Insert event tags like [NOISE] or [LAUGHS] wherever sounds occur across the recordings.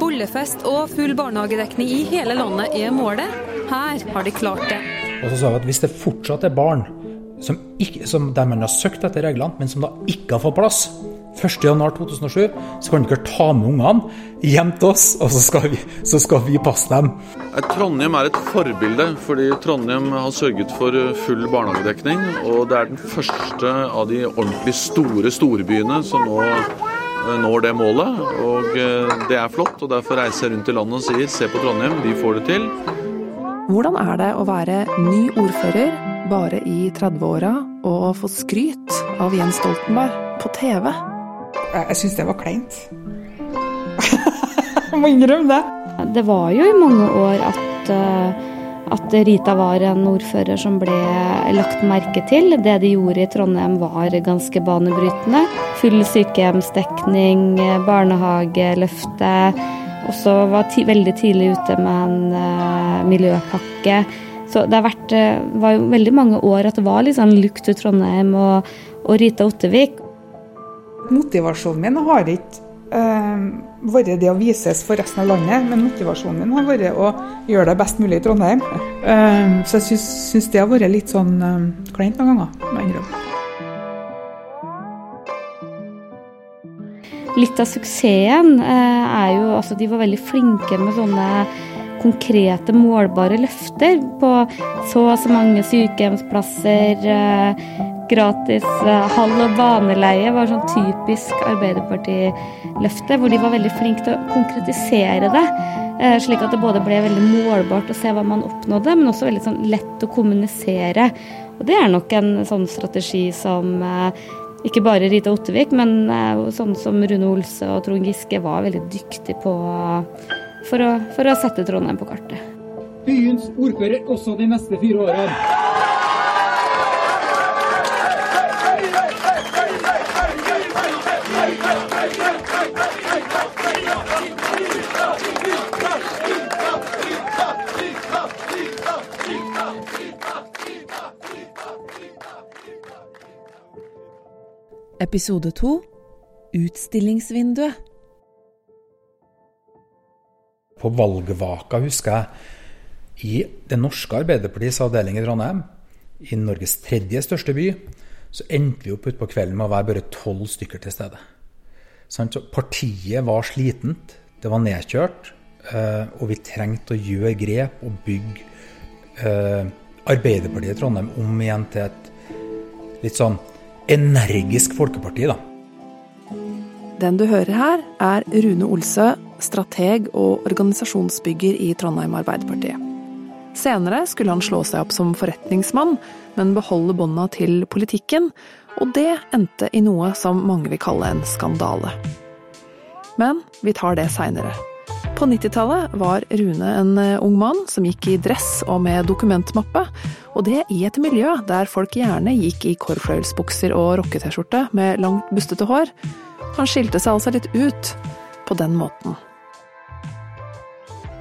Bollefest og full barnehagedekning i hele landet er målet. Her har de klart det. Og så sa vi at hvis det fortsatt er barn som, ikke, som der man har søkt etter reglene, men som da ikke har fått plass 1.1.2007, så kan dere ta med ungene hjem til oss, og så skal vi, så skal vi passe dem. Trondheim er et forbilde, fordi Trondheim har sørget for full barnehagedekning. Og det er den første av de ordentlig store storbyene som nå eh, når det målet. Og eh, det er flott, og derfor reiser jeg rundt i landet og sier se på Trondheim, vi får det til. Hvordan er det å være ny ordfører bare i 30-åra og få skryt av Jens Stoltenberg på TV? Jeg syns det var kleint. [LAUGHS] Jeg må innrømme det. Det var jo i mange år at, eh, at Rita var en ordfører som ble lagt merke til. Det de gjorde i Trondheim var ganske banebrytende. Full sykehjemsdekning, barnehageløfte. Også var ti veldig tidlig ute med en uh, miljøpakke. Så det har vært, uh, var jo veldig mange år at det var litt sånn lukt til Trondheim og, og Rita Ottervik. Motivasjonen min har ikke uh, vært det å vises for resten av landet, men motivasjonen min har vært å gjøre det best mulig i Trondheim. Uh, så jeg syns, det har vært litt sånn uh, kleint noen ganger, må jeg. Litt av suksessen er jo altså de var veldig flinke med sånne konkrete, målbare løfter på så og så mange sykehjemsplasser, gratis hall- og baneleie var sånn typisk Arbeiderparti-løfte, hvor de var veldig flinke til å konkretisere det. Slik at det både ble veldig målbart å se hva man oppnådde, men også veldig sånn lett å kommunisere. Og det er nok en sånn strategi som ikke bare Rita Ottervik, men sånn som Rune Olse og Trond Giske var veldig dyktige på for å, for å sette Trondheim på kartet. Byens ordfører også de neste fire årene. Episode 2 Utstillingsvinduet. På valgvaka, husker jeg, i det norske Arbeiderpartiets avdeling i Trondheim, i Norges tredje største by, så endte vi opp utpå kvelden med å være bare tolv stykker til stede. Så partiet var slitent, det var nedkjørt, og vi trengte å gjøre grep og bygge Arbeiderpartiet i Trondheim om igjen til et litt sånn energisk folkeparti, da. Den du hører her, er Rune Olsø, strateg og organisasjonsbygger i Trondheim Arbeiderpartiet. Senere skulle han slå seg opp som forretningsmann, men beholde bånda til politikken, og det endte i noe som mange vil kalle en skandale. Men vi tar det seinere. På 90-tallet var Rune en ung mann som gikk i dress og med dokumentmappe, og det i et miljø der folk gjerne gikk i korfløyelsbukser og rocke-T-skjorte med langt, bustete hår. Han skilte seg altså litt ut på den måten.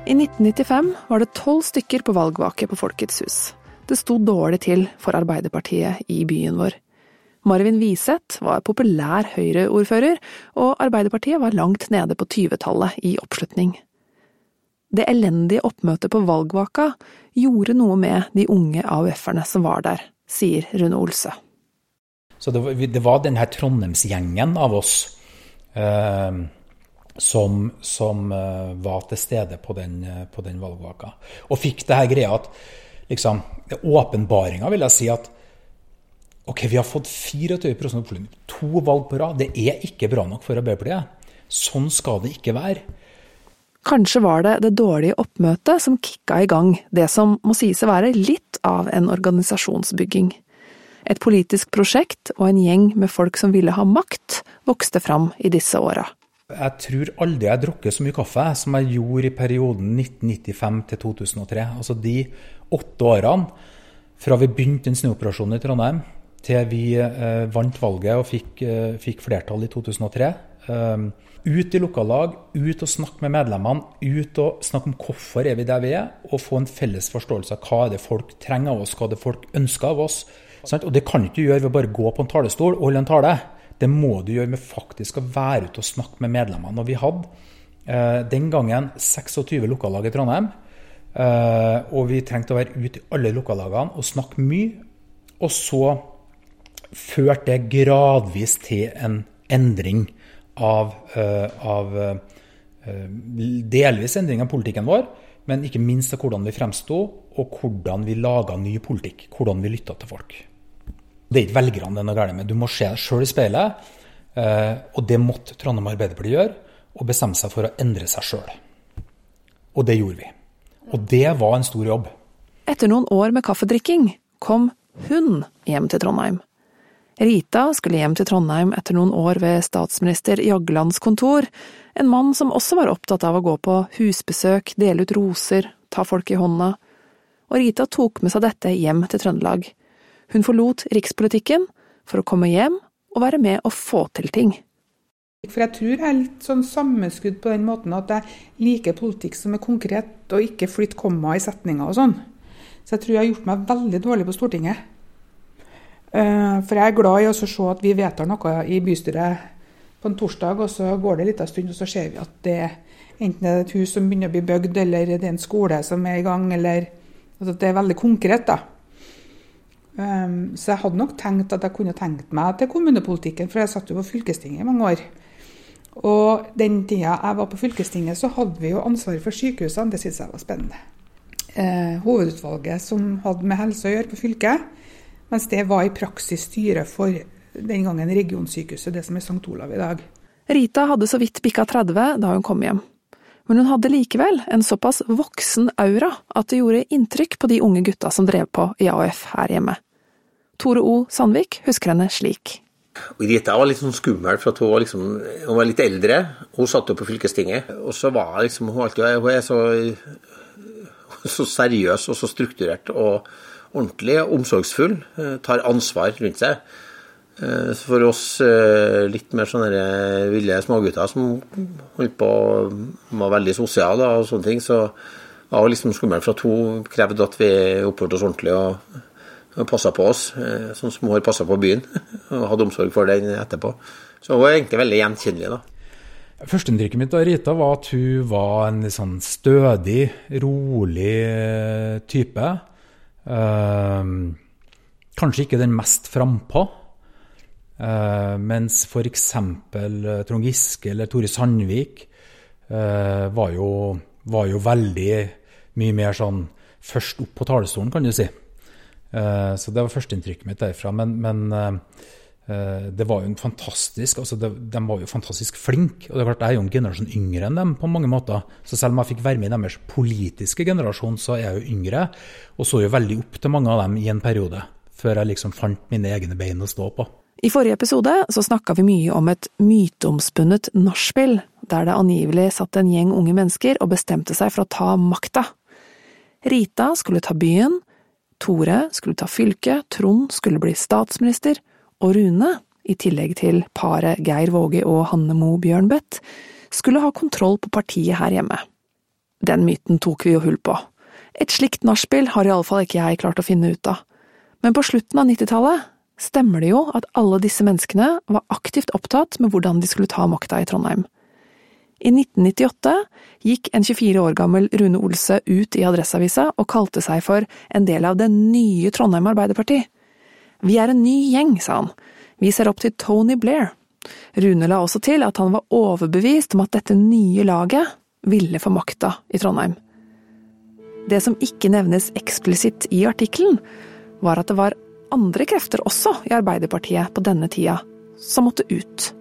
I 1995 var det tolv stykker på valgvake på Folkets hus. Det sto dårlig til for Arbeiderpartiet i byen vår. Marvin Wiseth var populær Høyre-ordfører, og Arbeiderpartiet var langt nede på 20-tallet i oppslutning. Det elendige oppmøtet på valgvaka gjorde noe med de unge AUF-erne som var der, sier Rune Olse. Så det var, det var denne Trondheimsgjengen av oss eh, som, som uh, var til stede på den, uh, på den valgvaka. Og fikk det her greia at liksom, Åpenbaringa vil jeg si at ok, vi har fått 24 oppslutning. To valg på rad. Det er ikke bra nok for Arbeiderpartiet. Sånn skal det ikke være. Kanskje var det det dårlige oppmøtet som kicka i gang det som må sies å være litt av en organisasjonsbygging. Et politisk prosjekt og en gjeng med folk som ville ha makt, vokste fram i disse åra. Jeg tror aldri jeg drukket så mye kaffe som jeg gjorde i perioden 1995 til 2003. Altså de åtte årene fra vi begynte den snuoperasjonen i Trondheim til vi eh, vant valget og fikk, eh, fikk, flertall i 2003. Um, ut i lokallag, ut og snakke med medlemmene, ut og snakke om hvorfor er vi der vi er, og få en felles forståelse av hva er det folk trenger av oss, hva er det folk ønsker av oss. Og det kan du ikke gjøre ved å bare gå på en talestol og holde en tale. Det må du gjøre med faktisk å være ute og snakke med medlemmene. Og vi hadde eh, den gangen 26 lokallag i Trondheim. Eh, og vi trengte å være ute i alle lokallagene og snakke mye. Og så førte det gradvis til en endring av, eh, av eh, delvis endring av politikken vår, men ikke minst av hvordan vi fremsto, og hvordan vi laga ny politikk. Hvordan vi lytta til folk. Det er ikke velgerne det er noe galt med. Du må se deg sjøl i speilet. Eh, og det måtte Trondheim Arbeiderparti gjøre, og bestemme seg for å endre seg sjøl. Og det gjorde vi. Og det var en stor jobb. Etter noen år med kaffedrikking kom hun hjem til Trondheim. Rita skulle hjem til Trondheim etter noen år ved statsminister Jaglands kontor, en mann som også var opptatt av å gå på husbesøk, dele ut roser, ta folk i hånda. Og Rita tok med seg dette hjem til Trøndelag. Hun forlot rikspolitikken for å komme hjem og være med å få til ting. For jeg tror jeg er litt sånn sammenskudd på den måten at jeg liker politikk som er konkret, og ikke flytt komma i setninger og sånn. Så jeg tror jeg har gjort meg veldig dårlig på Stortinget. Eh, for jeg er glad i å se at vi vedtar noe i bystyret på en torsdag, og så går det en liten stund, og så ser vi at det enten er et hus som begynner å bli bygd, eller det er en skole som er i gang, eller at det er veldig konkret. da. Um, så jeg hadde nok tenkt at jeg kunne tenkt meg til kommunepolitikken, for jeg satt jo på fylkestinget i mange år. Og den tida jeg var på fylkestinget, så hadde vi jo ansvaret for sykehusene. Det syntes jeg var spennende. Uh, hovedutvalget som hadde med helse å gjøre på fylket, mens det var i praksis styret for den gangen regionsykehuset, det som er St. Olav i dag. Rita hadde så vidt bikka 30 da hun kom hjem. Men hun hadde likevel en såpass voksen aura at det gjorde inntrykk på de unge gutta som drev på i AUF her hjemme. Tore O. Sandvik husker henne slik. Rita var litt sånn skummel, for at hun var, liksom, hun var litt eldre. Hun satt jo på fylkestinget. Og så var liksom, hun alltid hun er så, så seriøs og så strukturert og ordentlig omsorgsfull. Eh, tar ansvar rundt seg. Eh, for oss eh, litt mer sånne ville smågutter som holdt på var veldig sosiale og sånne ting, så var det liksom skummelt, for at hun krevde at vi oppførte oss ordentlig. og passa på oss, sånn som hun har passa på byen. [LAUGHS] Og hadde omsorg for den etterpå. Så hun var egentlig veldig gjenkjennelig, da. Førsteinntrykket mitt av Rita var at hun var en sånn stødig, rolig type. Uh, kanskje ikke den mest frampå. Uh, mens f.eks. Trond Giske eller Tore Sandvik uh, var, jo, var jo veldig mye mer sånn først opp på talerstolen, kan du si. Uh, så det var førsteinntrykket mitt derfra. Men, men eh, det var jo en fantastisk altså det, De var jo fantastisk flinke. Og det er klart, jeg er jo en generasjon yngre enn dem på mange måter. Så selv om jeg fikk være med i deres politiske generasjon, så er jeg jo yngre. Og så jo veldig opp til mange av dem i en periode. Før jeg liksom fant mine egne bein å stå på. I forrige episode så snakka vi mye om et myteomspunnet nachspiel, der det angivelig satt en gjeng unge mennesker og bestemte seg for å ta makta. Rita skulle ta byen, Tore skulle ta fylket, Trond skulle bli statsminister, og Rune, i tillegg til paret Geir Våge og Hanne Mo Bjørnbøtt, skulle ha kontroll på partiet her hjemme. Den myten tok vi jo hull på. Et slikt nachspiel har iallfall ikke jeg klart å finne ut av. Men på slutten av 90-tallet stemmer det jo at alle disse menneskene var aktivt opptatt med hvordan de skulle ta makta i Trondheim. I 1998 gikk en 24 år gammel Rune Olse ut i Adresseavisa og kalte seg for en del av det nye Trondheim Arbeiderparti. Vi er en ny gjeng, sa han. Vi ser opp til Tony Blair. Rune la også til at han var overbevist om at dette nye laget ville få makta i Trondheim. Det som ikke nevnes eksplisitt i artikkelen, var at det var andre krefter også i Arbeiderpartiet på denne tida som måtte ut.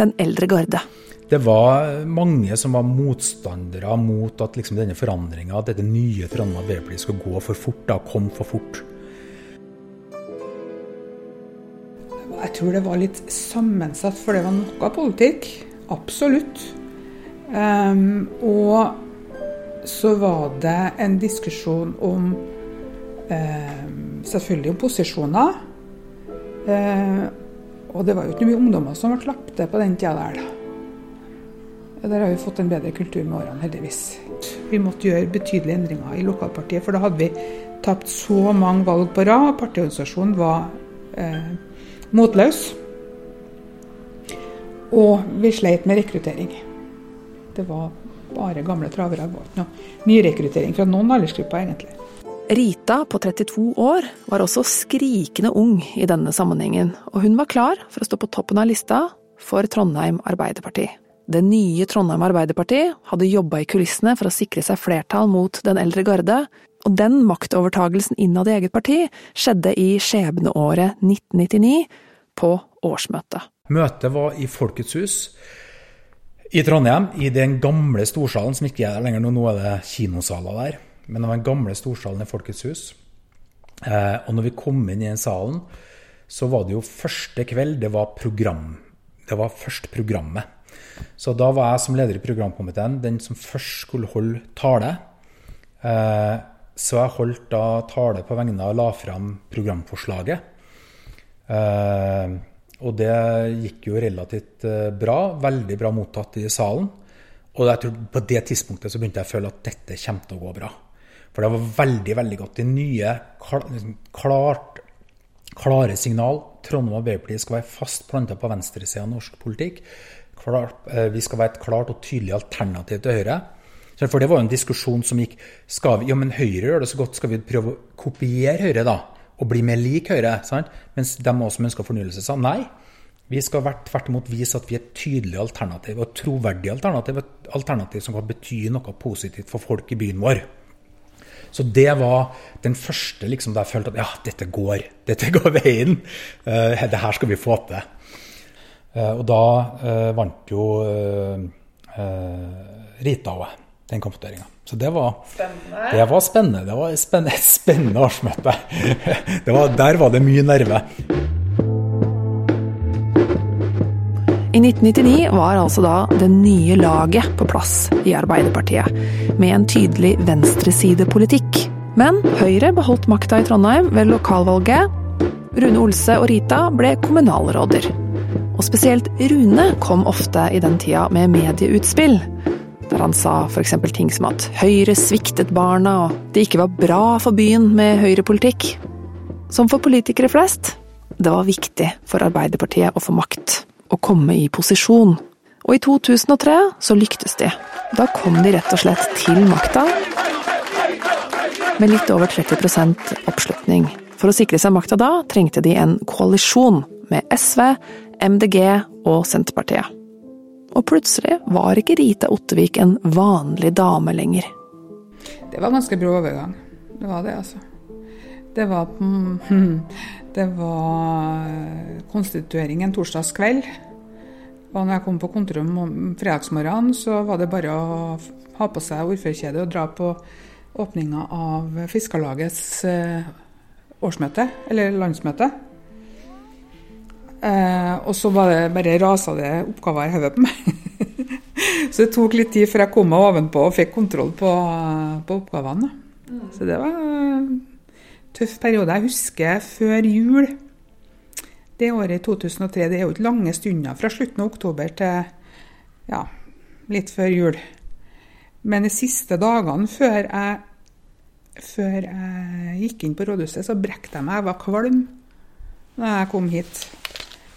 Den eldre garde. Det var mange som var motstandere mot at liksom denne forandringa, dette nye Trondheim Arbeiderparti skulle gå for fort, da, kom for fort. Jeg tror det var litt sammensatt, for det var noe politikk. Absolutt. Um, og så var det en diskusjon om um, Selvfølgelig om posisjoner. Uh, og det var jo ikke mye ungdommer som ble slappet på den tida der, da. Der har vi fått en bedre kultur med årene, heldigvis. Vi måtte gjøre betydelige endringer i lokalpartiet, for da hadde vi tapt så mange valg på rad. Partiorganisasjonen var eh, motløs. Og vi sleit med rekruttering. Det var bare gamle travere. No, nyrekruttering fra noen aldersgrupper, egentlig. Rita på 32 år var også skrikende ung i denne sammenhengen, og hun var klar for å stå på toppen av lista for Trondheim Arbeiderparti. Det nye Trondheim Arbeiderparti hadde jobba i kulissene for å sikre seg flertall mot den eldre garde, og den maktovertagelsen innad i eget parti skjedde i skjebneåret 1999, på årsmøtet. Møtet var i Folkets hus i Trondheim, i den gamle storsalen som ikke er der lenger nå. Nå er det kinosaler der. Men det var den gamle storsalen i Folkets hus. Eh, og når vi kom inn i den salen, så var det jo første kveld, det var program. Det var først programmet. Så da var jeg som leder i programkomiteen den som først skulle holde tale. Eh, så jeg holdt da tale på vegne av la fram programforslaget. Eh, og det gikk jo relativt eh, bra. Veldig bra mottatt i salen. Og jeg tror på det tidspunktet så begynte jeg å føle at dette kommer til å gå bra. For det var veldig veldig godt. De nye, liksom klart, klare signal. Trondheim Arbeiderparti skal være fast planta på venstresida av norsk politikk. vi skal være et klart og tydelig alternativ til Høyre. For det var jo en diskusjon som gikk skal vi, Ja, men Høyre gjør det så godt, skal vi prøve å kopiere Høyre, da? Og bli mer lik Høyre? sant? Mens de også som ønska fornyelse, sa nei. Vi skal tvert imot vise at vi er et tydelig alternativ, og et troverdig alternativ. Et alternativ som kan bety noe positivt for folk i byen vår. Så det var den første liksom, da jeg følte at ja, dette går. Dette går veien. Uh, det her skal vi få til. Uh, og da uh, vant jo Rita òg den kampvoteringa. Så det var spennende. Det var spennende. Det var [LAUGHS] et spennende, spennende årsmøte. Var, der var det mye nerve. I 1999 var altså da det nye laget på plass i Arbeiderpartiet, med en tydelig venstresidepolitikk. Men Høyre beholdt makta i Trondheim ved lokalvalget. Rune Olse og Rita ble kommunalråder. Og spesielt Rune kom ofte i den tida med medieutspill der han sa f.eks. ting som at Høyre sviktet barna, og det ikke var bra for byen med høyrepolitikk. Som for politikere flest, det var viktig for Arbeiderpartiet å få makt, å komme i posisjon. Og i 2003 så lyktes de. Da kom de rett og slett til makta med litt over 30% oppslutning. For å sikre seg makta da trengte de en koalisjon med SV, MDG og Senterpartiet. Og plutselig var ikke Rita Ottevik en vanlig dame lenger. Det var ganske brå overgang. Det var det, altså. Det var, [LAUGHS] det var konstitueringen torsdagskveld. Og når jeg kom på kontoret om fredagsmorgenen, så var det bare å ha på seg ordførerkjedet og dra på åpninga av Fiskarlagets eh, årsmøte, eller landsmøte. Eh, og så var det bare rasa det oppgaver i hodet på meg. [LAUGHS] så det tok litt tid før jeg kom meg ovenpå og fikk kontroll på, på oppgavene. Mm. Så det var en tøff periode. Jeg husker før jul det året i 2003. Det er jo ikke lange stunder fra slutten av oktober til ja, litt før jul. Men de siste dagene før jeg, før jeg gikk inn på rådhuset, så brekte jeg meg. Jeg var kvalm da jeg kom hit.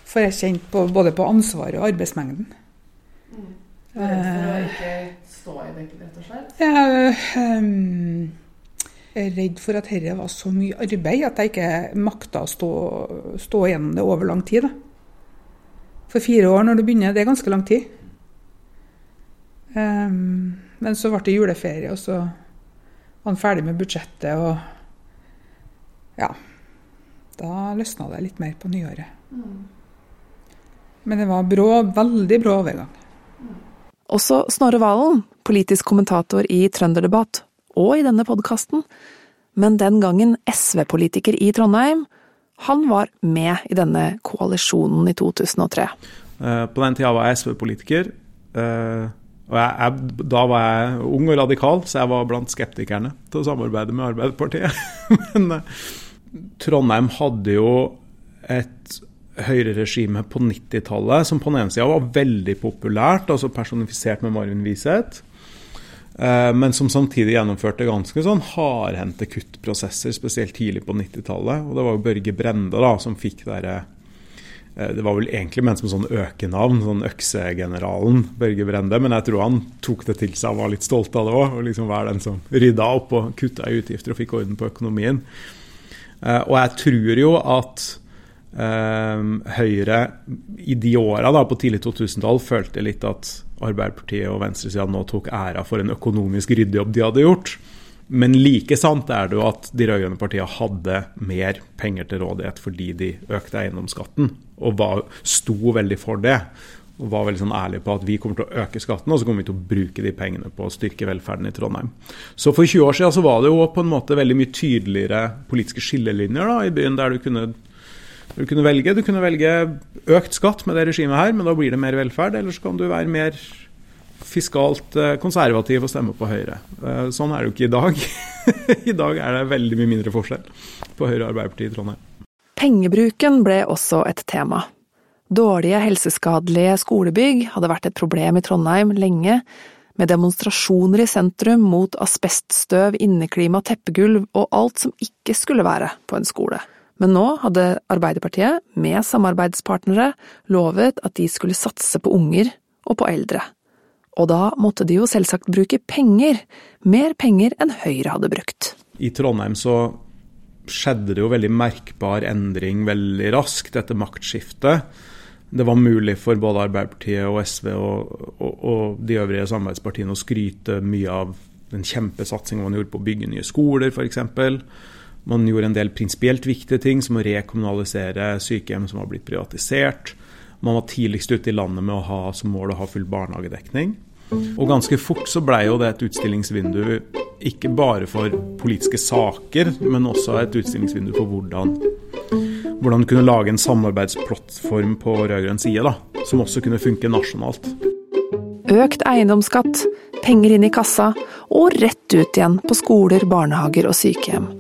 For jeg kjente på, både på ansvaret og arbeidsmengden. Mm. Du er for å ikke stå i det, rett og slett? Jeg um, er redd for at dette var så mye arbeid at jeg ikke makta å stå, stå gjennom det over lang tid. For fire år når du begynner, det er ganske lang tid. Men så ble det juleferie, og så var han ferdig med budsjettet, og ja Da løsna det litt mer på nyåret. Mm. Men det var brå, veldig brå overgang. Også Snorre Valen, politisk kommentator i Trønderdebatt, og i denne podkasten, men den gangen SV-politiker i Trondheim, han var med i denne koalisjonen i 2003. Uh, på den tida var jeg SV-politiker. Uh, og jeg, jeg, Da var jeg ung og radikal, så jeg var blant skeptikerne til å samarbeide med Arbeiderpartiet. [LAUGHS] Men uh, Trondheim hadde jo et høyreregime på 90-tallet som på den ene sida var veldig populært, altså personifisert med Marvin Wiseth. Eh, men som samtidig gjennomførte ganske sånn hardhendte kuttprosesser, spesielt tidlig på 90-tallet. Og det var jo Børge Brende da, som fikk derre eh, Det var vel egentlig ment som sånn økenavn, sånn øksegeneralen Børge Brende, men jeg tror han tok det til seg og var litt stolt av det òg. Og liksom være den som rydda opp og kutta i utgifter og fikk orden på økonomien. Eh, og jeg tror jo at Høyre i de åra på tidlig 2000-tall følte litt at Arbeiderpartiet og venstresida nå tok æra for en økonomisk ryddejobb de hadde gjort. Men like sant er det jo at de rød-grønne partiene hadde mer penger til rådighet fordi de økte eiendomsskatten, og var, sto veldig for det. Og var veldig sånn ærlige på at vi kommer til å øke skatten, og så kommer vi til å bruke de pengene på å styrke velferden i Trondheim. Så for 20 år siden så var det jo på en måte veldig mye tydeligere politiske skillelinjer da, i byen, der du kunne du kunne velge du kunne velge økt skatt med det regimet her, men da blir det mer velferd. Eller så kan du være mer fiskalt eh, konservativ og stemme på Høyre. Eh, sånn er det jo ikke i dag. [LAUGHS] I dag er det veldig mye mindre forskjell på Høyre og Arbeiderpartiet i Trondheim. Pengebruken ble også et tema. Dårlige, helseskadelige skolebygg hadde vært et problem i Trondheim lenge, med demonstrasjoner i sentrum mot asbeststøv, inneklima, teppegulv og alt som ikke skulle være på en skole. Men nå hadde Arbeiderpartiet, med samarbeidspartnere, lovet at de skulle satse på unger og på eldre. Og da måtte de jo selvsagt bruke penger, mer penger enn Høyre hadde brukt. I Trondheim så skjedde det jo veldig merkbar endring veldig raskt etter maktskiftet. Det var mulig for både Arbeiderpartiet og SV og, og, og de øvrige samarbeidspartiene å skryte mye av den kjempesatsingen man gjorde på å bygge nye skoler, f.eks. Man gjorde en del prinsipielt viktige ting, som å rekommunalisere sykehjem som var blitt privatisert. Man var tidligst ute i landet med å ha som mål å ha full barnehagedekning. Og ganske fort så blei jo det et utstillingsvindu ikke bare for politiske saker, men også et utstillingsvindu for hvordan, hvordan kunne lage en samarbeidsplattform på rød-grønn side, da, som også kunne funke nasjonalt. Økt eiendomsskatt, penger inn i kassa og rett ut igjen på skoler, barnehager og sykehjem.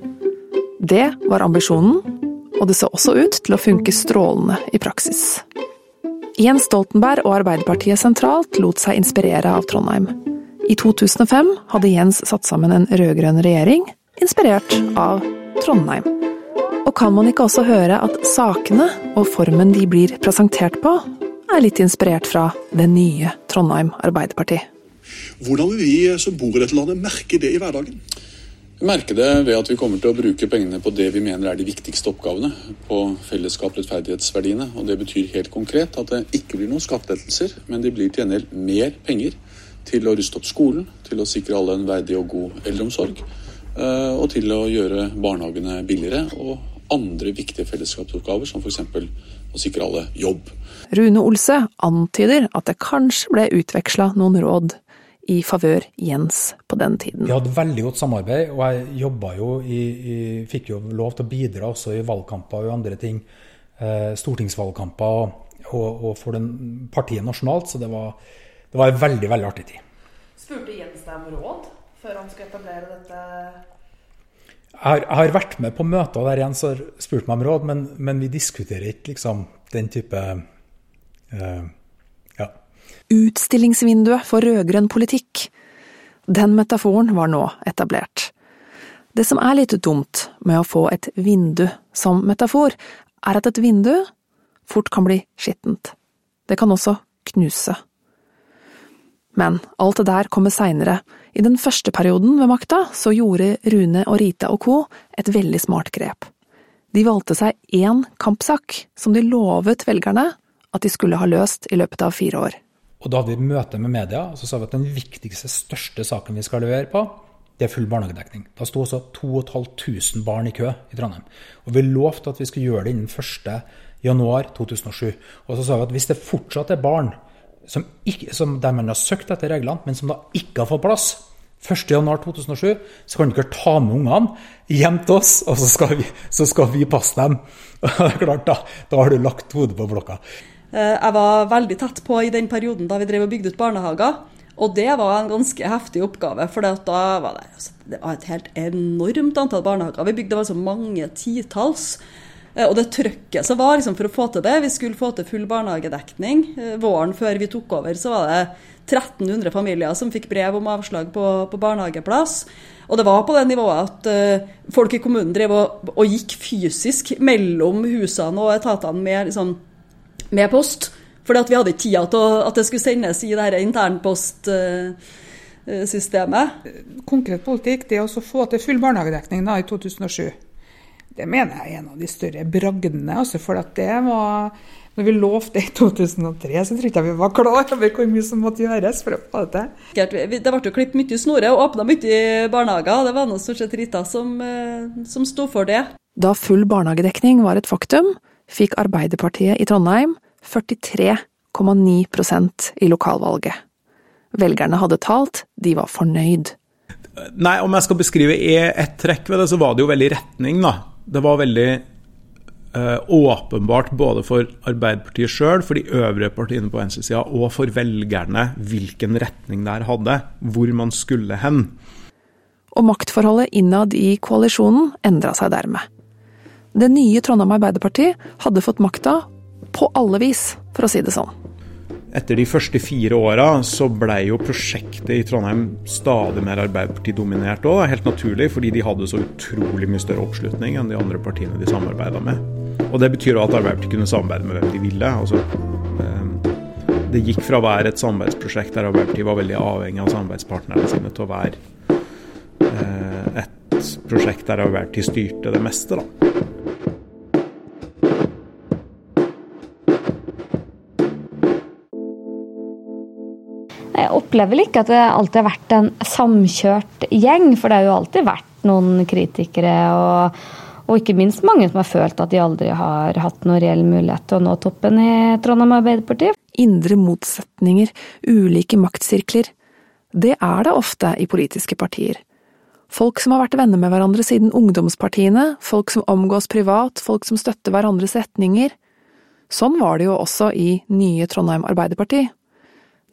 Det var ambisjonen, og det så også ut til å funke strålende i praksis. Jens Stoltenberg og Arbeiderpartiet sentralt lot seg inspirere av Trondheim. I 2005 hadde Jens satt sammen en rød-grønn regjering, inspirert av Trondheim. Og kan man ikke også høre at sakene og formen de blir presentert på, er litt inspirert fra det nye Trondheim Arbeiderparti? Hvordan vil vi som bor i dette landet merke det i hverdagen? Vi merker det ved at vi kommer til å bruke pengene på det vi mener er de viktigste oppgavene. På fellesskap rettferdighetsverdiene. Og det betyr helt konkret at det ikke blir noen skattelettelser, men det blir til gjengjeld mer penger til å ruste opp skolen, til å sikre alle en verdig og god eldreomsorg, eh, og til å gjøre barnehagene billigere. Og andre viktige fellesskapsoppgaver, som f.eks. å sikre alle jobb. Rune Olse antyder at det kanskje ble utveksla noen råd i favør Jens på den tiden. Vi hadde veldig godt samarbeid, og jeg jobba jo i, i, Fikk jo lov til å bidra også i valgkamper og andre ting. Eh, stortingsvalgkamper og, og, og, for den partiet nasjonalt, så det var, det var en veldig, veldig artig tid. Spurte Jens deg om råd før han skulle etablere dette? Jeg har, jeg har vært med på møter der Jens har spurt meg om råd, men, men vi diskuterer ikke liksom den type eh, utstillingsvinduet for rød-grønn politikk. Den metaforen var nå etablert. Det som er litt dumt med å få et vindu som metafor, er at et vindu fort kan bli skittent. Det kan også knuse. Men alt det der kommer seinere. I den første perioden ved makta så gjorde Rune og Rita og co. et veldig smart grep. De valgte seg én kampsak som de lovet velgerne at de skulle ha løst i løpet av fire år. Og da hadde vi møte med media, og så sa vi at den viktigste, største saken vi skal levere på, det er full barnehagedekning. Da sto også 2500 barn i kø i Trondheim. Og vi lovte at vi skulle gjøre det innen 1.1.2007. Og så sa vi at hvis det fortsatt er barn som ikke, som der man har søkt etter reglene, men som da ikke har fått plass 1.1.2007, så kan dere ta med ungene hjem til oss, og så skal vi, så skal vi passe dem. [LAUGHS] Klart, da, da har du lagt hodet på blokka. Eh, jeg var veldig tett på i den perioden da vi drev og bygde ut barnehager. Og det var en ganske heftig oppgave, for da var det, altså, det var et helt enormt antall barnehager. Vi bygde altså mange titalls. Eh, og det trøkket som var liksom, for å få til det, vi skulle få til full barnehagedekning. Eh, våren før vi tok over, så var det 1300 familier som fikk brev om avslag på, på barnehageplass. Og det var på det nivået at uh, folk i kommunen drev og, og, gikk fysisk mellom husene og etatene med, liksom, med post. Fordi at vi hadde ikke tida til at det skulle sendes i det internpostsystemet. Konkret politikk, det å få til full barnehagedekning da, i 2007, det mener jeg er en av de større bragdene. Altså, for at det var når vi lovte i 2003, så tror jeg vi var klar over hvor mye som måtte gjøres for å få det til. Det ble jo klippet mye snore og åpna mye barnehager. Det var noe stort sett Rita som, eh, som sto for det. Da full barnehagedekning var et faktum, fikk Arbeiderpartiet i Trondheim 43,9% i lokalvalget. Velgerne hadde talt, de var fornøyd. Nei, om jeg skal beskrive ett trekk ved det, så var det jo veldig retning, da. Det var veldig eh, åpenbart både for Arbeiderpartiet sjøl, for de øvrige partiene på venstresida, og for velgerne hvilken retning det her hadde, hvor man skulle hen. Og maktforholdet innad i koalisjonen endra seg dermed. Det nye Trondheim Arbeiderparti hadde fått makta på alle vis, for å si det sånn. Etter de første fire åra så ble jo prosjektet i Trondheim stadig mer Arbeiderparti-dominert òg. Helt naturlig, fordi de hadde så utrolig mye større oppslutning enn de andre partiene de samarbeida med. Og det betyr jo at Arbeiderpartiet kunne samarbeide med hvem de ville. Altså, eh, det gikk fra å være et samarbeidsprosjekt der Arbeiderpartiet var veldig avhengig av samarbeidspartnerne sine, til å være et prosjekt der Arbeiderpartiet styrte det meste, da. Jeg opplever vel ikke at det alltid har vært en samkjørt gjeng, for det har jo alltid vært noen kritikere og, og ikke minst mange som har følt at de aldri har hatt noen reell mulighet til å nå toppen i Trondheim Arbeiderparti. Indre motsetninger, ulike maktsirkler. Det er det ofte i politiske partier. Folk som har vært venner med hverandre siden ungdomspartiene, folk som omgås privat, folk som støtter hverandres retninger. Sånn var det jo også i nye Trondheim Arbeiderparti.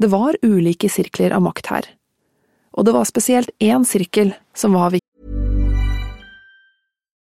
Det var ulike sirkler av makt her. Og det var spesielt én sirkel som var viktig.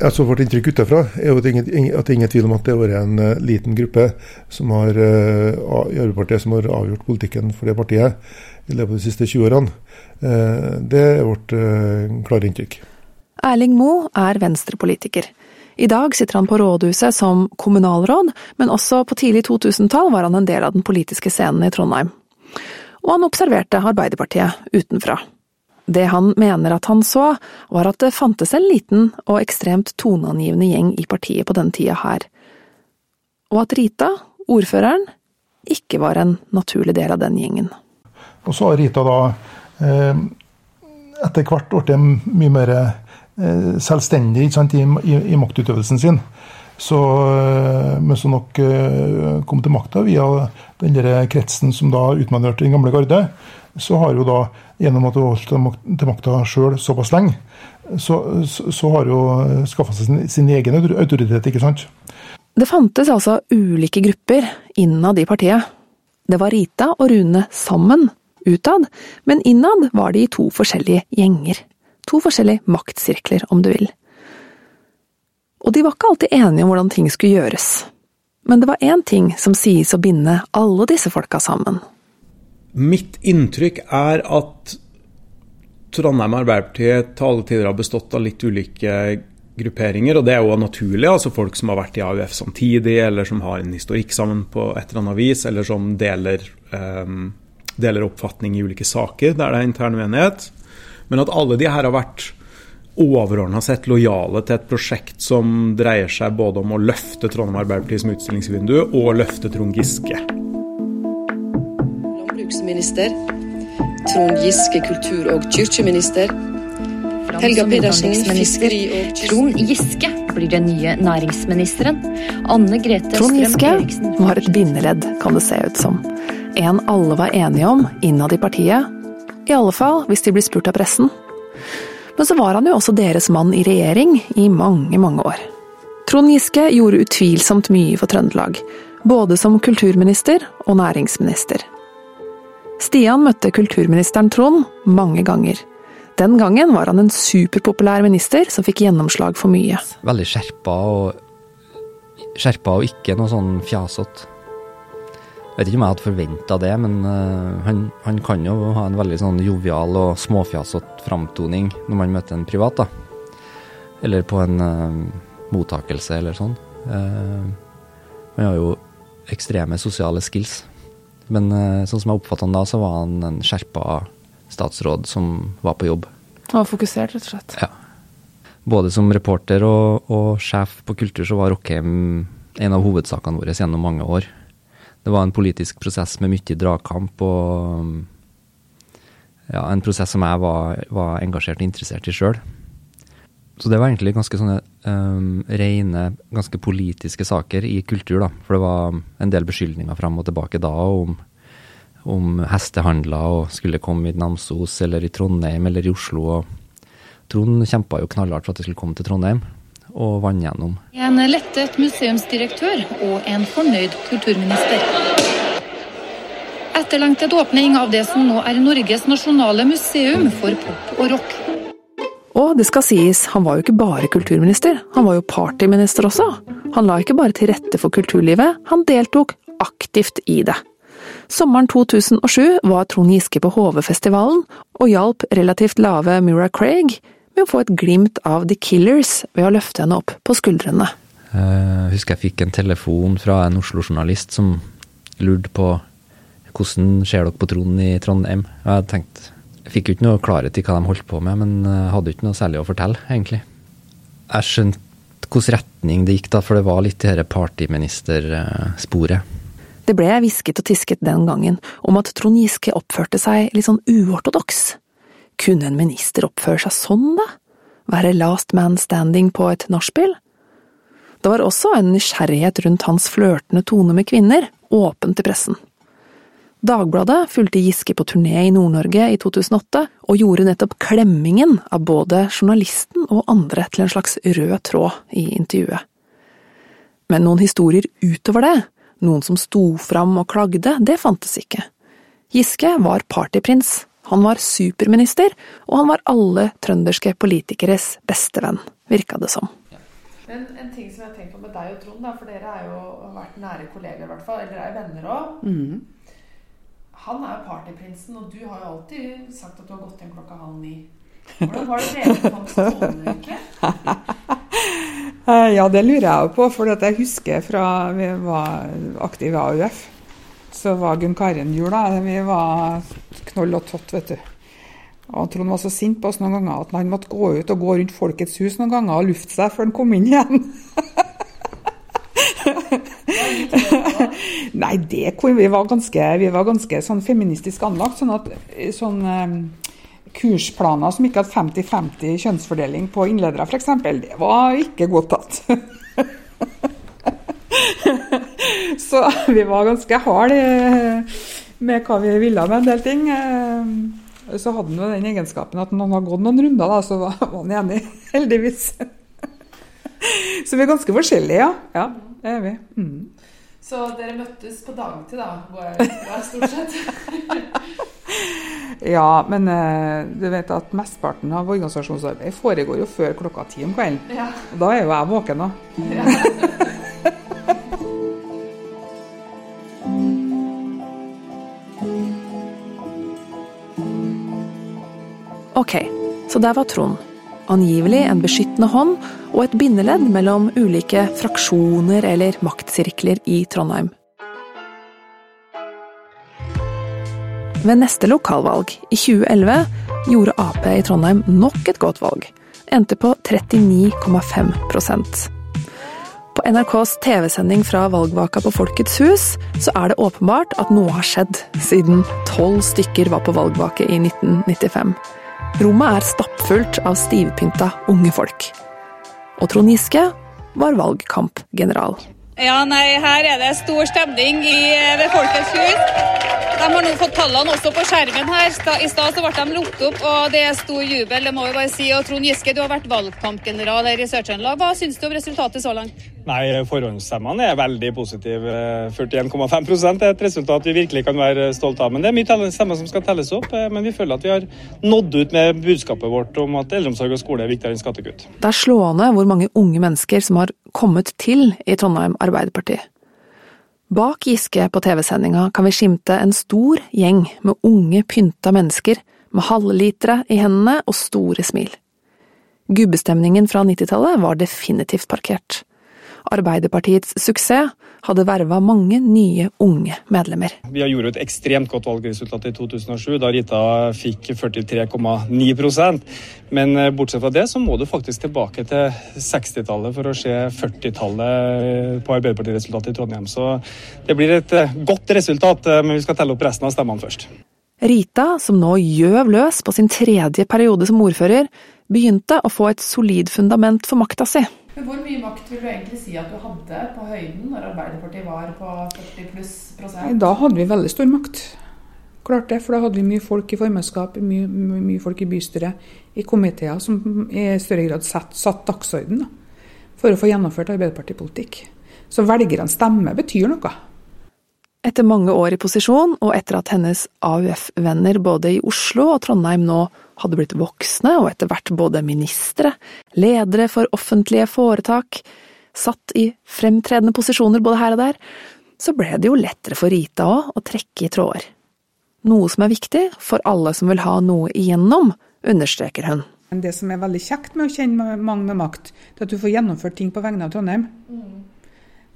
Altså Vårt inntrykk utenfra er jo at det er ingen tvil om at det har vært en uh, liten gruppe som har, uh, i Arbeiderpartiet som har avgjort politikken for det partiet i løpet av de siste 20 årene. Uh, det er vårt klare inntrykk. Erling Moe er venstrepolitiker. I dag sitter han på rådhuset som kommunalråd, men også på tidlig 2000-tall var han en del av den politiske scenen i Trondheim. Og han observerte Arbeiderpartiet utenfra. Det han mener at han så, var at det fantes en liten og ekstremt toneangivende gjeng i partiet på den tida her, og at Rita, ordføreren, ikke var en naturlig del av den gjengen. Og så har Rita da eh, etter hvert blitt mye mer eh, selvstendig sant, i, i, i, maktutøvelsen sin. Så, eh, mens hun nok kom til makta via den kretsen som da utmanøvrerte den gamle garde, så har jo da, gjennom at hun holdt til makta sjøl såpass lenge, så, så, så, har hun skaffa seg sin, sin, egen autoritet, ikke sant. Det fantes altså ulike grupper innad i partiet. Det var Rita og Rune sammen, utad, men innad var de i to forskjellige gjenger. To forskjellige maktsirkler, om du vil. Og de var ikke alltid enige om hvordan ting skulle gjøres. Men det var én ting som sies å binde alle disse folka sammen. Mitt inntrykk er at Trondheim Arbeiderparti til alle tider har bestått av litt ulike grupperinger, og det er jo naturlig. altså Folk som har vært i AUF samtidig, eller som har en historikk sammen på et eller annet vis, eller som deler, um, deler oppfatning i ulike saker der det er intern uenighet. Men at alle de her har vært overordna sett lojale til et prosjekt som dreier seg både om å løfte Trondheim Arbeiderparti som utstillingsvindu, og løfte Trond Giske. Landbruksminister. Trond Giske, kultur- og kirkeminister. Helga Pedersen, fiskeri- og Trond Giske blir den nye næringsministeren. Anne Grete Trond Giske var et bindeledd, kan det se ut som. En alle var enige om innad i partiet. I alle fall hvis de blir spurt av pressen. Men så var han jo også deres mann i regjering i mange, mange år. Trond Giske gjorde utvilsomt mye for Trøndelag, både som kulturminister og næringsminister. Stian møtte kulturministeren Trond mange ganger. Den gangen var han en superpopulær minister som fikk gjennomslag for mye. Veldig skjerpa og skjerpa og ikke noe sånn fjasete. Jeg vet ikke om jeg hadde forventa det, men uh, han, han, kan jo ha en veldig sånn jovial og småfjasete framtoning når man møter en privat, da. Eller på en uh, mottakelse eller sånn. Uh, han har jo ekstreme sosiale skills. Men sånn som jeg oppfatta han da, så var han en skjerpa statsråd som var på jobb. Han var fokusert, rett og slett. Ja. Både som reporter og, og sjef på kultur så var Rockheim en av hovedsakene våre gjennom mange år. Det var en politisk prosess med mye dragkamp og ja, en prosess som jeg var, var engasjert og interessert i sjøl. Så det var egentlig ganske sånne um, rene, ganske politiske saker i kultur, da. For det var en del beskyldninger fram og tilbake da om, om hestehandler og skulle komme i Namsos eller i Trondheim eller i Oslo. og Trond kjempa jo knallhardt for at det skulle komme til Trondheim, og vant gjennom. En lettet museumsdirektør og en fornøyd kulturminister. Etterlengtet åpning av det som nå er Norges nasjonale museum for pop og rock. Og det skal sies, han var jo ikke bare kulturminister, han var jo partyminister også. Han la ikke bare til rette for kulturlivet, han deltok aktivt i det. Sommeren 2007 var Trond Giske på HV-festivalen og hjalp relativt lave Mira Craig med å få et glimt av The Killers ved å løfte henne opp på skuldrene. Jeg husker jeg fikk en telefon fra en Oslo-journalist som lurte på hvordan ser dere på Trond i Trondheim. Jeg tenkte, fikk jo ikke noe klarhet i hva de holdt på med, men jeg hadde ikke noe særlig å fortelle, egentlig. Jeg skjønte hvilken retning det gikk, da, for det var litt det dette partyministersporet. Det ble hvisket og tisket den gangen om at Trond Giske oppførte seg litt sånn uortodoks. Kunne en minister oppføre seg sånn, da? Være last man standing på et nachspiel? Det var også en nysgjerrighet rundt hans flørtende tone med kvinner, åpen til pressen. Dagbladet fulgte Giske på turné i Nord-Norge i 2008, og gjorde nettopp klemmingen av både journalisten og andre til en slags rød tråd i intervjuet. Men noen historier utover det, noen som sto fram og klagde, det fantes ikke. Giske var partyprins, han var superminister, og han var alle trønderske politikeres bestevenn, virka det som. Men en ting som jeg har tenkt på med deg og Trond, da, for dere har jo vært nære kolleger, i hvert fall, eller er venner òg. Mm. Han er jo partyprinsen, og du har jo alltid sagt at du har gått hjem klokka halv ni. Hvordan var det dere fant Ståleuke? [LAUGHS] Ja, det lurer jeg jo på, for jeg husker fra vi var aktive i AUF. Så var Gunn Karin jula. Vi var knoll og tott, vet du. Og Trond var så sint på oss noen ganger at han måtte gå ut og gå rundt Folkets hus noen ganger og lufte seg før han kom inn igjen. [LAUGHS] Nei, det vi var ganske, vi var ganske sånn feministisk anlagt. Sånn at sånn, kursplaner som ikke hadde 50-50 kjønnsfordeling på innledere, f.eks., det var ikke godt tatt. [LAUGHS] Så vi var ganske harde med hva vi ville med en del ting. Så hadde han den egenskapen at når han har gått noen runder, da, så var han enig, [LAUGHS] heldigvis. Så vi er ganske forskjellige, ja. Ja, det er vi. Mm. Så dere møttes på dagtid, da, går jeg ut fra, stort sett? [LAUGHS] Ja, men uh, du vet at mesteparten av organisasjonsarbeid foregår jo før klokka ti om kvelden. Ja. Da er jo jeg våken, da. Ja. Ok, så der var Trond. Angivelig en beskyttende hånd og et bindeledd mellom ulike fraksjoner eller maktsirkler i Trondheim. Ved neste lokalvalg, i 2011, gjorde Ap i Trondheim nok et godt valg. endte på 39,5% På NRKs TV-sending fra valgvaka på Folkets hus så er det åpenbart at noe har skjedd siden tolv stykker var på valgvake i 1995. Rommet er stappfullt av stivpynta unge folk. Og Trond Giske var valgkampgeneral. Ja, nei, Her er det stor stemning i, ved Folkets hus. De har nå fått tallene også på skjermen her. I stad ble de lukket opp, og det er stor jubel. det må vi bare si. Og Trond Giske, du har vært valgkampgeneral her i Sør-Trøndelag. Hva syns du om resultatet så langt? Nei, Forhåndsstemmene er veldig positive. 41,5 er et resultat vi virkelig kan være stolte av. Men det er mye stemmer som skal telles opp. Eh, men vi føler at vi har nådd ut med budskapet vårt om at eldreomsorg og skole er viktigere enn skattekutt. Det er slående hvor mange unge mennesker som har kommet til i Trondheim Arbeiderparti. Bak Giske på TV-sendinga kan vi skimte en stor gjeng med unge, pynta mennesker med halvlitere i hendene og store smil. Gubbestemningen fra 90-tallet var definitivt parkert. Arbeiderpartiets suksess hadde verva mange nye unge medlemmer. Vi har gjort et ekstremt godt valgresultat i 2007, da Rita fikk 43,9% Men eh, bortsett fra det, så må du faktisk tilbake til 60-tallet for å se 40-tallet på Arbeiderpartiresultatet i Trondheim. Så det blir et eh, godt resultat, eh, men vi skal telle opp resten av stemmene først. Rita, som nå gjøv løs på sin tredje periode som ordfører, begynte å få et solid fundament for makta si. Hvor mye makt vil du egentlig si at du hadde på høyden når Arbeiderpartiet var på 40 pluss prosent? Da hadde vi veldig stor makt. Klart det, for da hadde vi mye folk i formannskap, mye, mye, folk i bystyret, i komiteer, som i større grad satt, satt dagsorden for å få gjennomført Arbeiderpartipolitikk. Så velgernes stemme betyr noe. Etter mange år i posisjon, og etter at hennes AUF-venner både i Oslo og Trondheim nå hadde blitt voksne og etter hvert både ministre, ledere for offentlige foretak, satt i fremtredende posisjoner både her og der, så ble det jo lettere for Rita òg å trekke i tråder. Noe som er viktig for alle som vil ha noe igjennom, understreker hun. Det som er veldig kjekt med å kjenne mange med makt, det er at du får gjennomført ting på vegne av Trondheim. Mm.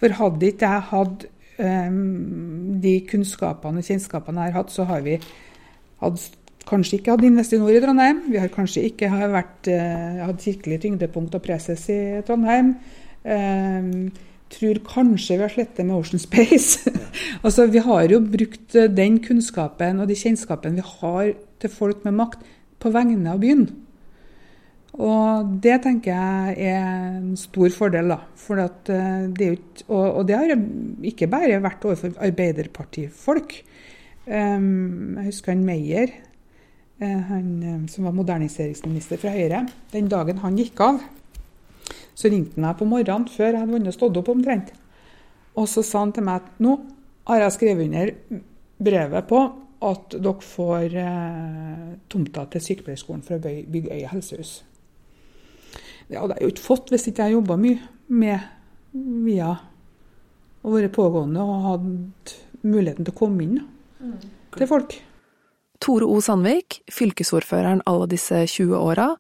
For hadde ikke jeg hatt um, de kunnskapene og kjennskapene jeg har hatt, så har vi hatt, kanskje ikke hatt Investinor i Trondheim. Vi har kanskje ikke vært, uh, hatt kirkelig tyngdepunkt og preses i Trondheim. Um, tror kanskje vi har slettet med Ocean Space. [LAUGHS] altså, vi har jo brukt eh, den kunnskapen og de kjennskapen vi har til folk med makt, på vegne av byen. Og det tenker jeg er en stor fordel. da. For at det ikke, og, og, det har ikke bare vært overfor Arbeiderpartifolk. Um, jeg husker han Meyer, eh, han eh, som var moderniseringsminister fra Høyre. Den dagen han gikk av, så ringte han meg på morgenen før jeg hadde vunnet stått opp omtrent. Og så sa han til meg at nå har jeg skrevet under brevet på at dere får eh, tomta til sykepleierskolen for å bygge Øya helsehus. Det hadde jeg jo ikke fått hvis ikke jeg jobba mye med via å være pågående og hatt muligheten til å komme inn mm. til folk. Tore O. Sandvik, fylkesordføreren alle disse 20 åra,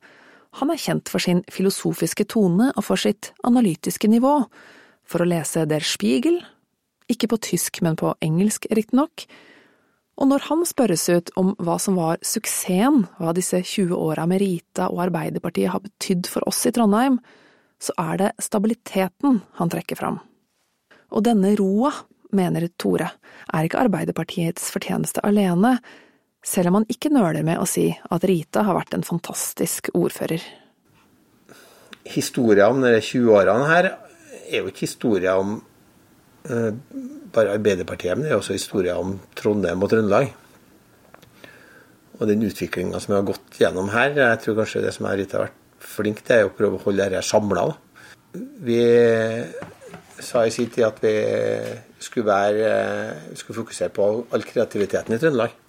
han er kjent for sin filosofiske tone og for sitt analytiske nivå. For å lese Der Spiegel, ikke på tysk, men på engelsk riktignok, og når han spørres ut om hva som var suksessen, hva disse 20 åra med Rita og Arbeiderpartiet har betydd for oss i Trondheim, så er det stabiliteten han trekker fram. Og denne roa, mener Tore, er ikke Arbeiderpartiets fortjeneste alene, selv om han ikke nøler med å si at Rita har vært en fantastisk ordfører. Historia om de 20 årene her er jo ikke historia om eh, bare Arbeiderpartiet, men det er også historia om Trondheim og Trøndelag. Og den utviklinga som vi har gått gjennom her, jeg tror kanskje det som jeg har vært flink til, er å prøve å holde dette samla. Vi sa i sin tid at vi skulle, være, skulle fokusere på all kreativiteten i Trøndelag.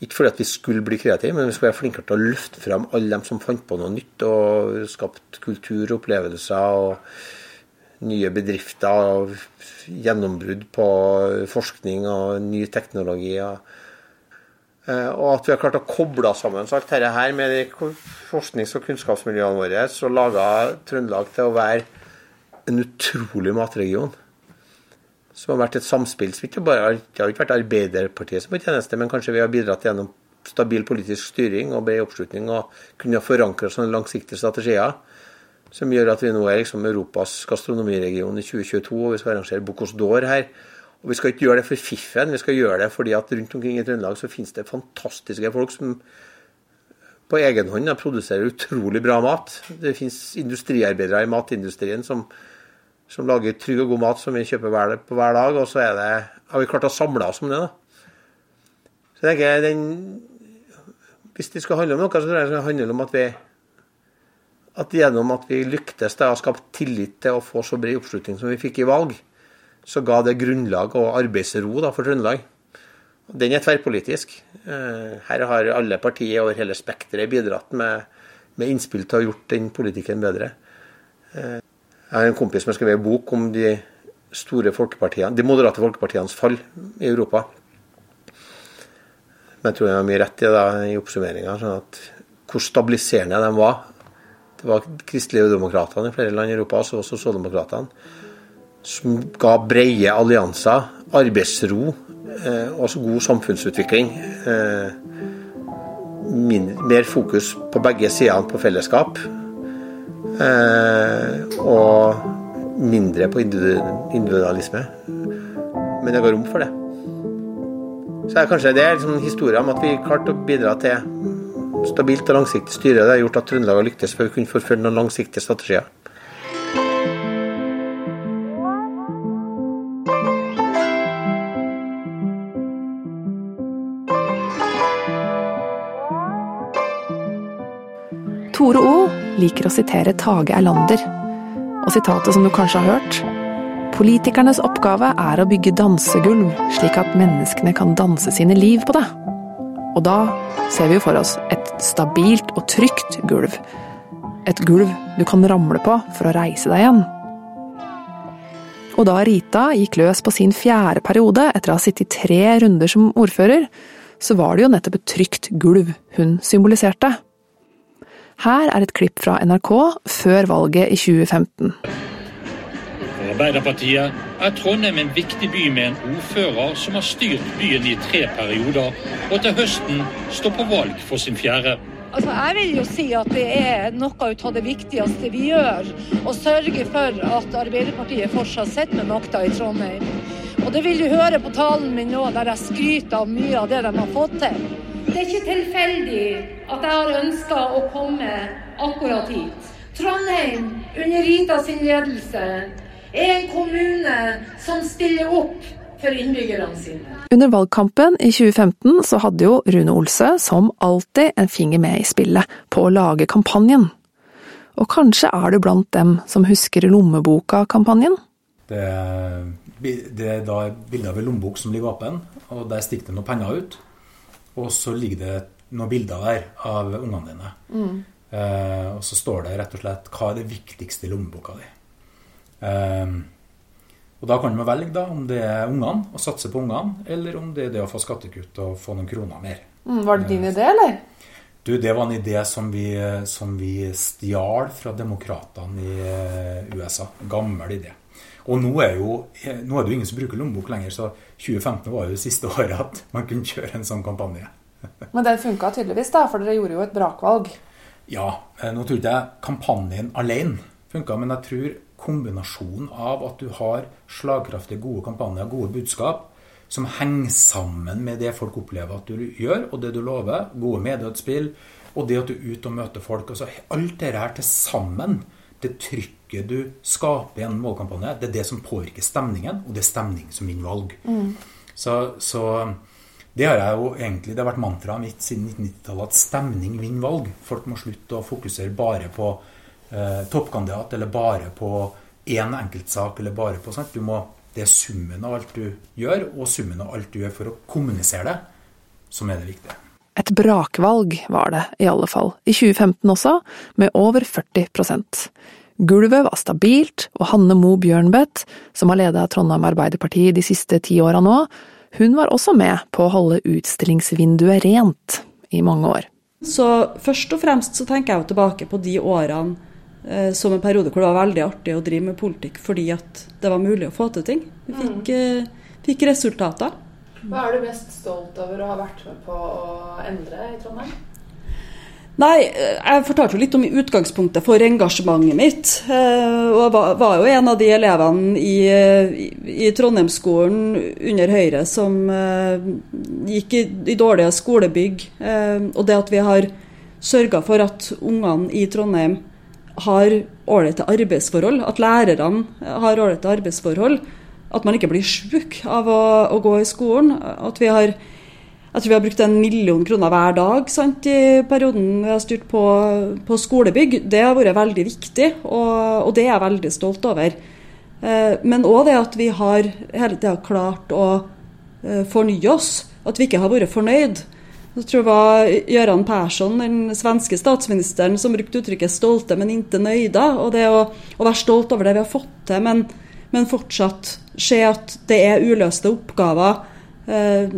Ikke fordi at vi skulle bli kreative, men vi skulle være flinkere til å løfte fram alle dem som fant på noe nytt og skapt kultur opplevelser. og nye bedrifter, og gjennombrudd på forskning og ny teknologi. Og, eh, at vi har klart å koble sammen alt dette her med de forsknings- og kunnskapsmiljøene våre, så laga Trøndelag til å være en utrolig matregion. Som har vært et samspill som ikke det har ikke vært Arbeiderpartiet som på tjeneste, men kanskje vi har bidratt gjennom stabil politisk styring og bred oppslutning og kunne forankre sånne langsiktige strategier. Som gjør at vi nå er liksom Europas gastronomiregion i 2022, og vi skal arrangere Bocuse d'Or her. Og Vi skal ikke gjøre det for fiffen, vi skal gjøre det fordi at rundt omkring i Trøndelag så finnes det fantastiske folk som på egen hånd produserer utrolig bra mat. Det finnes industriarbeidere i matindustrien som, som lager trygg og god mat som vi kjøper hver, på hver dag. Og så det, har vi klart å samle oss om det. da. Så jeg tenker den, Hvis det skal handle om noe, så tror jeg det skal handle om at vi at gjennom at vi lyktes da, å skape tillit til å få så bred oppslutning som vi fikk i valg, så ga det grunnlag og arbeidsro da, for Trøndelag. Den er tverrpolitisk. Eh, her har alle partier over hele spekteret bidratt med, med, innspill til å ha gjort den politikken bedre. Jeg har en kompis som har skrevet en bok om de store folkepartiene, de moderate folkepartienes fall i Europa. Men jeg tror jeg har mye rett i det i oppsummeringa. Sånn hvor stabiliserende de var det var kristelige demokratene i flere land i Europa, så også sosialdemokratene, som ga brede allianser, arbeidsro eh, og god samfunnsutvikling. Eh, mindre, mer fokus på begge sidene på fellesskap. Eh, og mindre på individualisme. Men det går rom for det. Så er kanskje det er liksom historien om at vi klarte å bidra til stabilt og langsiktig styre. Det har gjort at Trøndelag har lyktes for å kunne forfølge noen langsiktige strategier. Liker å sitere Tage Erlander, og sitatet som du kanskje har hørt Politikernes oppgave er å bygge dansegulv, slik at menneskene kan danse sine liv på det. Og da ser vi jo for oss et stabilt og trygt gulv. Et gulv du kan ramle på for å reise deg igjen. Og da Rita gikk løs på sin fjerde periode etter å ha sittet i tre runder som ordfører, så var det jo nettopp et trygt gulv hun symboliserte. Her er et klipp fra NRK før valget i 2015. For Arbeiderpartiet er Trondheim en viktig by med en ordfører som har styrt byen i tre perioder, og til høsten står på valg for sin fjerde. Altså, jeg vil jo si at det er noe av det viktigste vi gjør. Å sørge for at Arbeiderpartiet fortsatt sitter med makta i Trondheim. Og det vil du høre på talen min nå, der jeg skryter av mye av det de har fått til. Det er ikke tilfeldig at jeg har ønska å komme akkurat hit. Trondheim, under Rita sin ledelse, er en kommune som stiller opp for innbyggerne sine. Under valgkampen i 2015 så hadde jo Rune Olsø som alltid en finger med i spillet på å lage kampanjen. Og kanskje er du blant dem som husker Lommeboka-kampanjen? Det, det, er da bilde av en lommebok som ligger åpen, og der stikker det noen penger ut. Og så ligger det noen bilder der av ungene dine. Mm. Eh, og så står det rett og slett hva er det viktigste i lommeboka di. Eh, og Da kan man velge da, om det er ungene, å satse på ungene, eller om det er det å få skattekutt og få noen kroner mer. Mm, var det din idé, eller? Du, Det var en idé som vi, som vi stjal fra demokratene i eh, USA. Gammel idé. Og nå er, jo, nå er det jo ingen som bruker lommebok lenger, så 2015 var jo det siste [LAUGHS] året at man kunne kjøre en sånn kampanje. [LAUGHS] Men den funka tydeligvis, da, for dere gjorde jo et brakvalg. Ja. Eh, nå tror ikke jeg kampanjen alene funka, men jeg tror kombinasjonen av at du har slagkraftige, gode kampanjer, gode budskap, som henger sammen med det folk opplever at du gjør, og det du lover. Gode medieutspill, og det at du er ute og møter folk. altså Alt dette her til sammen, det trykket du skaper gjennom valgkampanje, det er det som påvirker stemningen, og det er stemning som vinner valg. Mm. Så, så, det har jeg jo egentlig, det har vært mantraet mitt siden 1990-tallet at stemning vinner valg. Folk må slutte å fokusere bare på eh, toppkandidat, eller bare på én enkeltsak, eller bare på sånt. Du må, det er summen av alt du gjør, og summen av alt du gjør for å kommunisere det, som er det viktige. Et brakvalg var det, i alle fall, i 2015 også, med over 40 Gulvet var stabilt, og Hanne Mo Bjørnbøtt, som har leda Trondheim Arbeiderparti de siste ti åra nå, hun var også med på å holde utstillingsvinduet rent i mange år. Så først og fremst så tenker jeg jo tilbake på de årene Eh, som en periode hvor det var veldig artig å drive med politikk fordi at det var mulig å få til ting. Vi fikk, mm. fikk resultater. Hva er du mest stolt over å ha vært med på å endre i Trondheim? Nei, jeg fortalte jo litt om utgangspunktet for engasjementet mitt. Eh, og var jo en av de elevene i, i Trondheimsskolen under Høyre som eh, gikk i, i dårlige skolebygg. Eh, og det at vi har sørga for at ungene i Trondheim har ålreite arbeidsforhold, at lærerne har ålreite arbeidsforhold, at man ikke blir sjuk av å, å gå i skolen. at vi har jeg tror vi har brukt en million kroner hver dag sant, i perioden vi har styrt på, på skolebygg. Det har vært veldig viktig, og, og det er jeg veldig stolt over. Eh, men òg det at vi har hele tida klart å eh, fornye oss. At vi ikke har vært fornøyd. Jeg tror det var Gøran Persson, den svenske statsministeren, som brukte uttrykket 'stolte, men ikke nøyda'. Og det å, å, være stolt over det vi har fått til, men, men fortsatt se at det er uløste oppgaver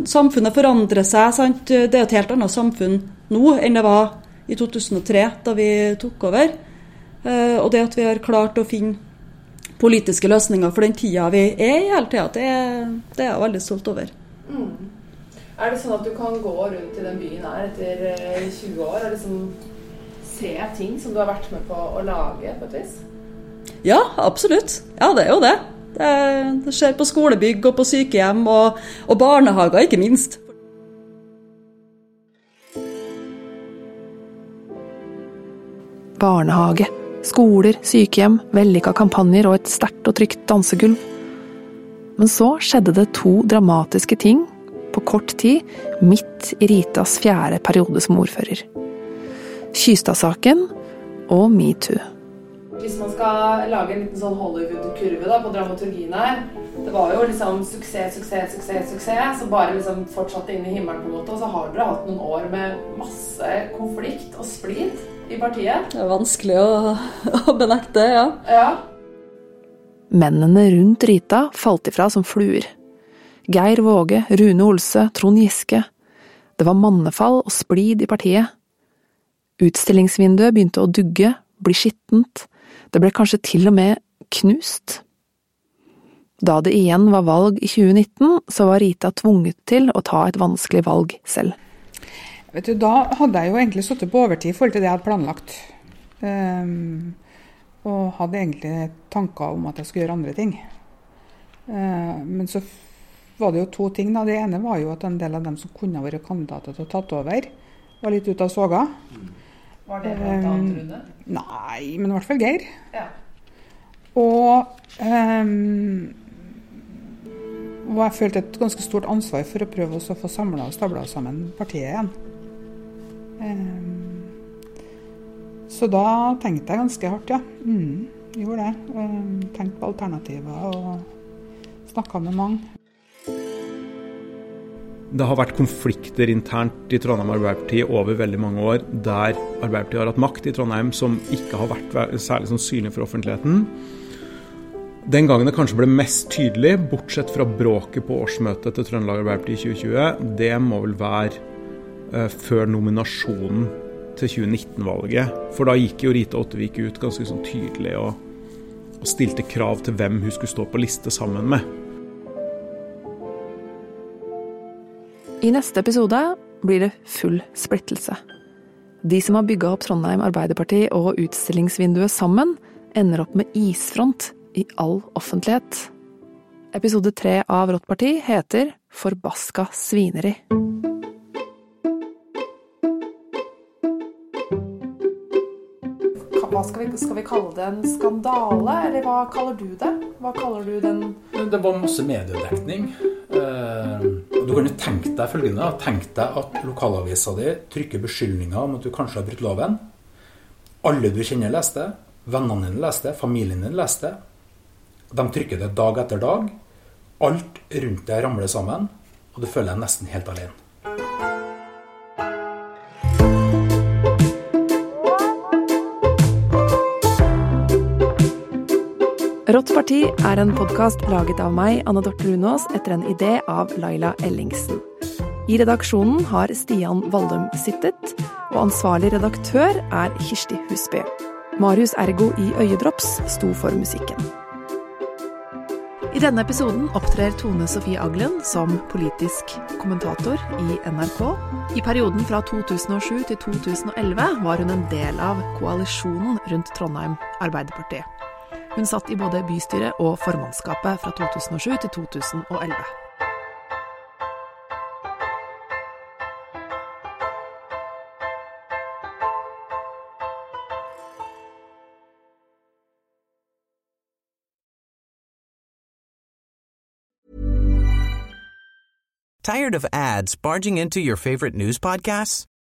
samfunnet forandrer seg. Sant? Det er et helt annet samfunn nå enn det var i 2003, da vi tok over. Eh, og det at vi har klart å finne politiske løsninger for den tida vi er i hele tida, det, det, er jeg veldig stolt over. Mm. Er det sånn at du kan gå rundt i den byen her etter 20 eh, år og liksom se ting som du har vært med på å lage på et vis? Ja, absolutt. Ja, det er jo det. Det, skjer på skolebygg og på sykehjem og, og barnehager, ikke minst. Barnehage, skoler, sykehjem, vellykka kampanjer og et sterkt og trygt dansegulv. Men så skjedde det to dramatiske ting på kort tid, midt i Ritas fjerde periode som ordfører. Kystad-saken og metoo. Hvis man skal lage en liten sånn Hollywood-kurve på dramaturgien her Det var jo liksom suksess, suksess, suksess, suksess, som bare liksom fortsatte inn i himmelen. på en måte, Og så har dere hatt noen år med masse konflikt og splid i partiet. Det er vanskelig å, [LAUGHS] å benekte, ja. ja. Mennene rundt Rita falt ifra som fluer. Geir Våge, Rune Olse, Trond Giske. Det var mannefall og splid i partiet. Utstillingsvinduet begynte å dugge, bli skittent, det ble kanskje til og med knust. Da det igjen var valg i 2019, så var Rita tvunget til å ta et vanskelig valg selv. Vet du, Da hadde jeg jo egentlig sittet på overtid i forhold til det jeg hadde planlagt. Um, og hadde egentlig tanker om at jeg skulle gjøre andre ting. Uh, men så var det jo to ting. da. Det ene var jo at en del av dem som kunne vært kandidater til å tatt over, var litt ute av soga. Mm. Var det blant annet Rune? Nei, men i hvert fall Geir. Ja. Og, um, og jeg følte et ganske stort ansvar for å prøve å få samla og stabla sammen partiet igjen. Um, så da tenkte jeg ganske hardt, ja. Mm, gjorde det. Um, tenkte på alternativer og snakka med mange det har vært konflikter internt i Trondheim Arbeiderparti over veldig mange år, der Arbeiderpartiet har hatt makt i Trondheim som ikke har vært særlig sånn synlig for offentligheten. Den gangen det kanskje ble mest tydelig, bortsett fra bråket på årsmøtet til Trøndelag Arbeiderparti i 2020, det må vel være uh, før nominasjonen til 2019-valget. For da gikk jo Rita Ottevik ut ganske sånn tydelig og, og stilte krav til hvem hun skulle stå på liste sammen med. I neste episode blir det full splittelse. De som har bygga opp Trondheim Arbeiderparti og utstillingsvinduet sammen, ender opp med isfront i all offentlighet. Episode tre av Rått parti heter Forbaska svineri. Skal vi, skal vi, kalle det? En skandale, eller hva kaller du det? Hva kaller du den Det var masse mediedekning. Uh du kan jo tenke deg følgende. Tenk deg at lokalavisa di trykker beskyldninger om at du kanskje har brutt loven. Alle du kjenner, leste. Vennene dine leste. Familien din leste. De trykker det dag etter dag. Alt rundt deg ramler sammen, og du føler deg nesten helt alene. Rått parti er en podkast laget av meg, Anne Dorthe Lunås, etter en idé av Laila Ellingsen. I redaksjonen har Stian Valdum sittet, og ansvarlig redaktør er Kirsti Husby. Marius Ergo i Øyedrops sto for musikken. I denne episoden opptrer Tone Sofie Aglen som politisk kommentator i NRK. I perioden fra 2007 til 2011 var hun en del av koalisjonen rundt Trondheim Arbeiderparti. Hun satt i både bystyret og formannskapet fra 2007 til 2011. Tired of ads barging into your favorite news podcasts?